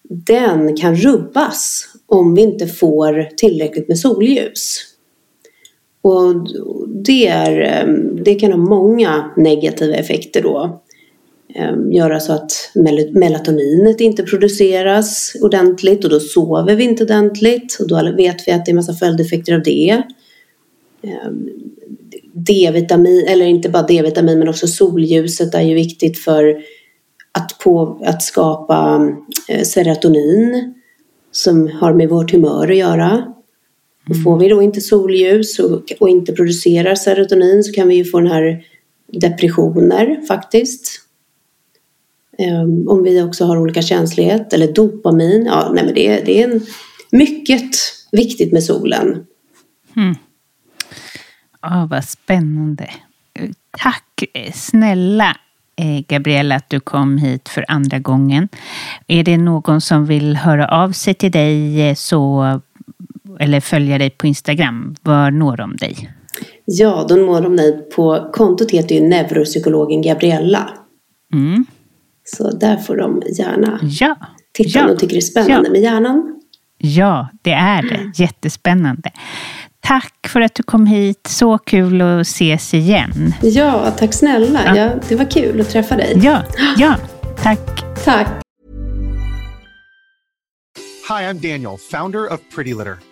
Den kan rubbas om vi inte får tillräckligt med solljus. Och det, är, eh, det kan ha många negativa effekter då. Ehm, göra så att melatoninet inte produceras ordentligt och då sover vi inte ordentligt och då vet vi att det är massa följdeffekter av det. Ehm, D-vitamin, eller inte bara D-vitamin men också solljuset är ju viktigt för att, på, att skapa eh, serotonin som har med vårt humör att göra. Och får vi då inte solljus och, och inte producerar serotonin så kan vi ju få den här depressioner faktiskt. Ehm, om vi också har olika känslighet eller dopamin. Ja, nej men det, det är en, mycket viktigt med solen. Ja, vad spännande. Tack snälla eh, Gabriella att du kom hit för andra gången. Är det någon som vill höra av sig till dig eh, så, eller följa dig på Instagram, var når de dig? Ja, då når de mig på kontot heter ju neuropsykologen Gabriella. Mm. Så där får de gärna Ja, titta ja, om de tycker det är spännande ja. med hjärnan. Ja, det är det. Jättespännande. Tack för att du kom hit. Så kul att ses igen. Ja, tack snälla. Ja. ja det var kul att träffa dig. Ja, ja. Tack. Tack. Hi, I'm Daniel, founder of Pretty Litter.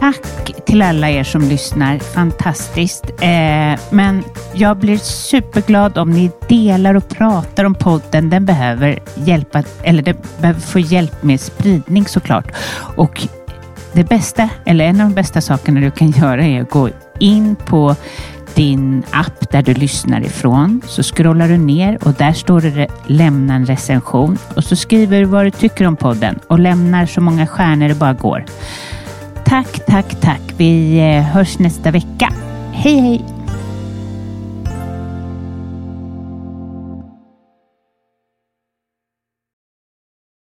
Tack till alla er som lyssnar. Fantastiskt. Eh, men jag blir superglad om ni delar och pratar om podden. Den behöver hjälpa, eller den behöver få hjälp med spridning såklart. Och det bästa, eller en av de bästa sakerna du kan göra är att gå in på din app där du lyssnar ifrån så scrollar du ner och där står det lämna en recension och så skriver du vad du tycker om podden och lämnar så många stjärnor det bara går. Tack, tack, tack. Vi eh, hörs nästa vecka. Hej, hej!